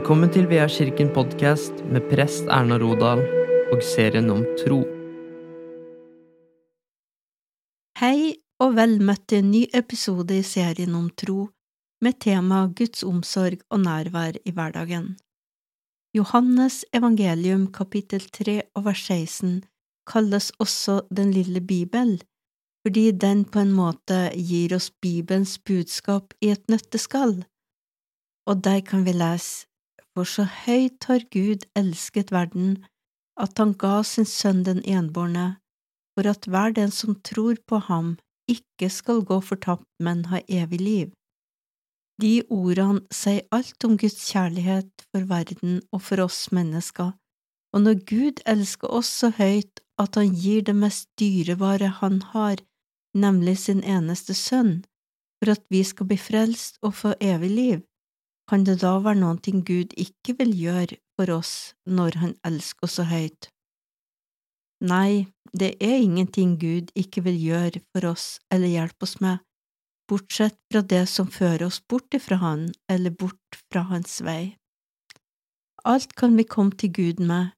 Velkommen til Vea kirken podkast med prest Erna Rodal og serien om tro. Hei og vel møtt til en ny episode i serien om tro, med tema Guds omsorg og nærvær i hverdagen. Johannes evangelium kapittel 3 og vers 16 kalles også Den lille bibel, fordi den på en måte gir oss Bibelens budskap i et nøtteskall. Og der kan vi lese For så høyt har Gud elsket verden, at han ga sin sønn den enbårne, for at hver den som tror på ham, ikke skal gå fortapt, men ha evig liv. De ordene sier alt om Guds kjærlighet for verden og for oss mennesker, og når Gud elsker oss så høyt at han gir det mest dyrebare han har, nemlig sin eneste sønn, for at vi skal bli frelst og få evig liv, kan det da være noe Gud ikke vil gjøre for oss når han elsker oss så høyt? Nei, det er ingenting Gud ikke vil gjøre for oss eller hjelpe oss med, bortsett fra det som fører oss bort ifra Han eller bort fra Hans vei. Alt kan vi komme til Gud med,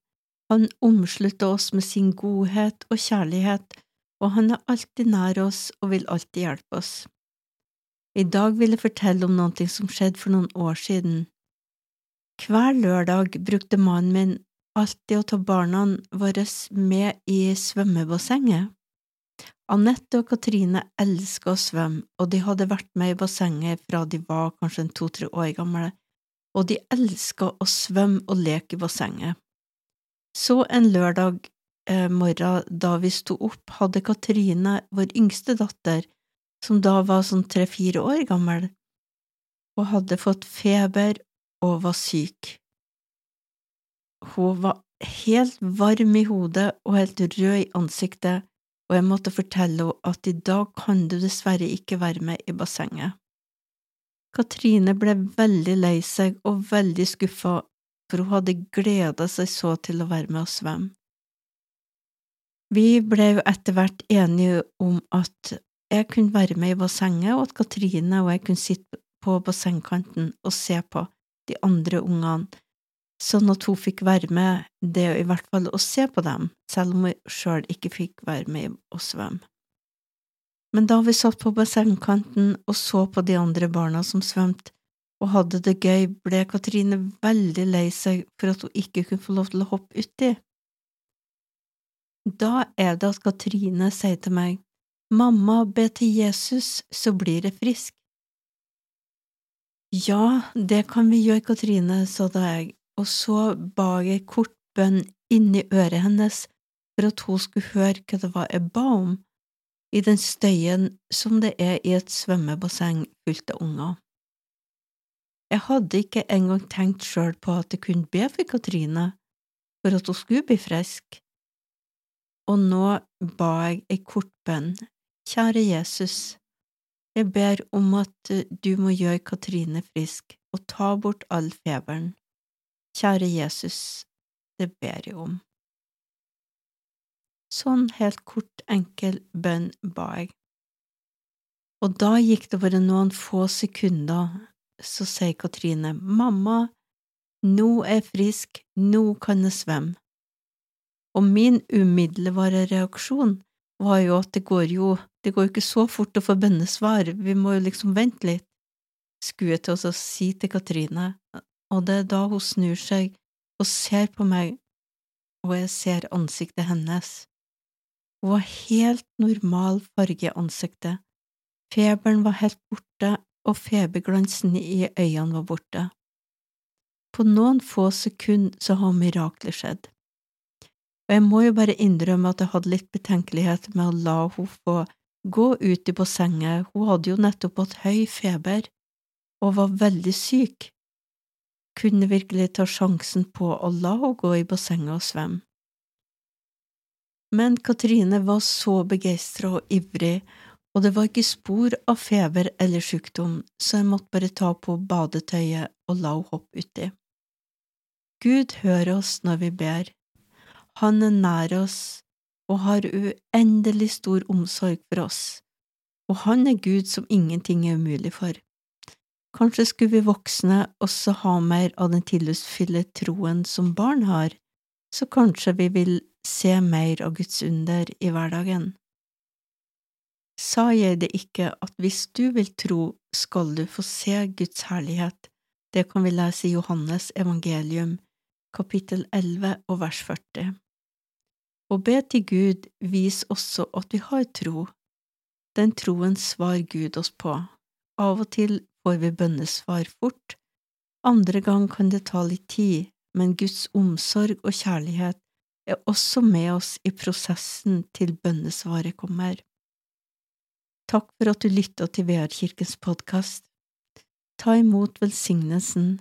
Han omslutter oss med sin godhet og kjærlighet, og Han er alltid nær oss og vil alltid hjelpe oss. I dag vil jeg fortelle om noe som skjedde for noen år siden. Hver lørdag brukte mannen min alltid å ta barna våre med i svømmebassenget. Anette og Katrine elsker å svømme, og de hadde vært med i bassenget fra de var kanskje to–tre år gamle, og de elsker å svømme og leke i bassenget. Så en lørdag eh, morgen da vi sto opp, hadde Katrine, vår yngste datter, som da var sånn tre–fire år gammel, og hadde fått feber og var syk. Hun var helt varm i hodet og helt rød i ansiktet, og jeg måtte fortelle henne at i dag kan du dessverre ikke være med i bassenget. Katrine ble veldig lei seg og veldig skuffa, for hun hadde gleda seg så til å være med og svømme. Vi ble etter hvert enige om at jeg kunne være med i bassenget, og at Katrine og jeg kunne sitte på bassengkanten og se på de andre ungene, sånn at hun fikk være med det i hvert fall å se på dem, selv om hun sjøl ikke fikk være med å svømme. Men da vi satt på bassengkanten og så på de andre barna som svømte og hadde det gøy, ble Katrine veldig lei seg for at hun ikke kunne få lov til å hoppe uti. Da er det at Katrine sier til meg, Mamma, be til Jesus, så blir det frisk. Ja, det kan vi gjøre, Katrine, sa da jeg, og så ba jeg kort bønn inni øret hennes for at hun skulle høre hva det var jeg ba om, i den støyen som det er i et svømmebasseng fullt av unger. Jeg hadde ikke engang tenkt sjøl på at jeg kunne be for Katrine, for at hun skulle bli frisk, og nå ba jeg ei kort bønn, Kjære Jesus, jeg ber om at du må gjøre Katrine frisk og ta bort all feberen. Kjære Jesus, det ber jeg om. Sånn helt kort, enkel bønn ba jeg. Og da gikk det bare noen få sekunder, så sier Katrine, Mamma, nå er jeg frisk, nå kan jeg svømme. Og min umiddelbare reaksjon var jo at det går jo det går ikke så fort å få bønnesvar, vi må jo liksom vente litt, skulle jeg til å si til Katrine, og det er da hun snur seg og ser på meg, og jeg ser ansiktet hennes. Hun var helt normal farge i ansiktet, feberen var helt borte, og feberglansen i øynene var borte. På noen få sekunder så har miraklet skjedd. Og jeg må jo bare innrømme at jeg hadde litt betenkelighet med å la henne få gå ut i bassenget, hun hadde jo nettopp hatt høy feber og var veldig syk. Kunne virkelig ta sjansen på å la henne gå i bassenget og svømme. Men Katrine var så begeistra og ivrig, og det var ikke spor av feber eller sykdom, så jeg måtte bare ta på badetøyet og la henne hoppe uti. Gud hører oss når vi ber. Han er nær oss og har uendelig stor omsorg for oss, og han er Gud som ingenting er umulig for. Kanskje skulle vi voksne også ha mer av den tillitsfulle troen som barn har, så kanskje vi vil se mer av Guds under i hverdagen. Sa jeg det ikke at hvis du vil tro, skal du få se Guds herlighet? Det kan vi lese i Johannes evangelium, kapittel 11 og vers 40. Å be til Gud vis også at vi har tro. Den troen svar Gud oss på. Av og til får vi bønnesvar fort, andre gang kan det ta litt tid, men Guds omsorg og kjærlighet er også med oss i prosessen til bønnesvaret kommer. Takk for at du lytta til VR-kirkens podkast. Ta imot velsignelsen.